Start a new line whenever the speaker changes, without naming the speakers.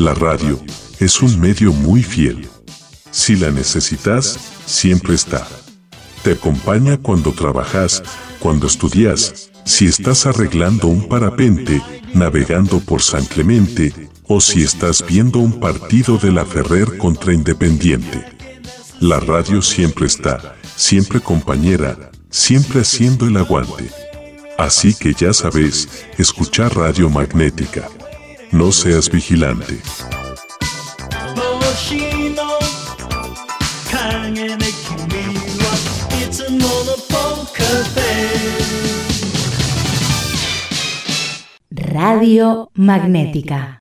La radio es un medio muy fiel. Si la necesitas, siempre está. Te acompaña cuando trabajas, cuando estudias, si estás arreglando un parapente, navegando por San Clemente, o si estás viendo un partido de la Ferrer contra Independiente. La radio siempre está, siempre compañera, siempre haciendo el aguante. Así que ya sabes, escuchar radio magnética. No seas vigilante.
Radio Magnética.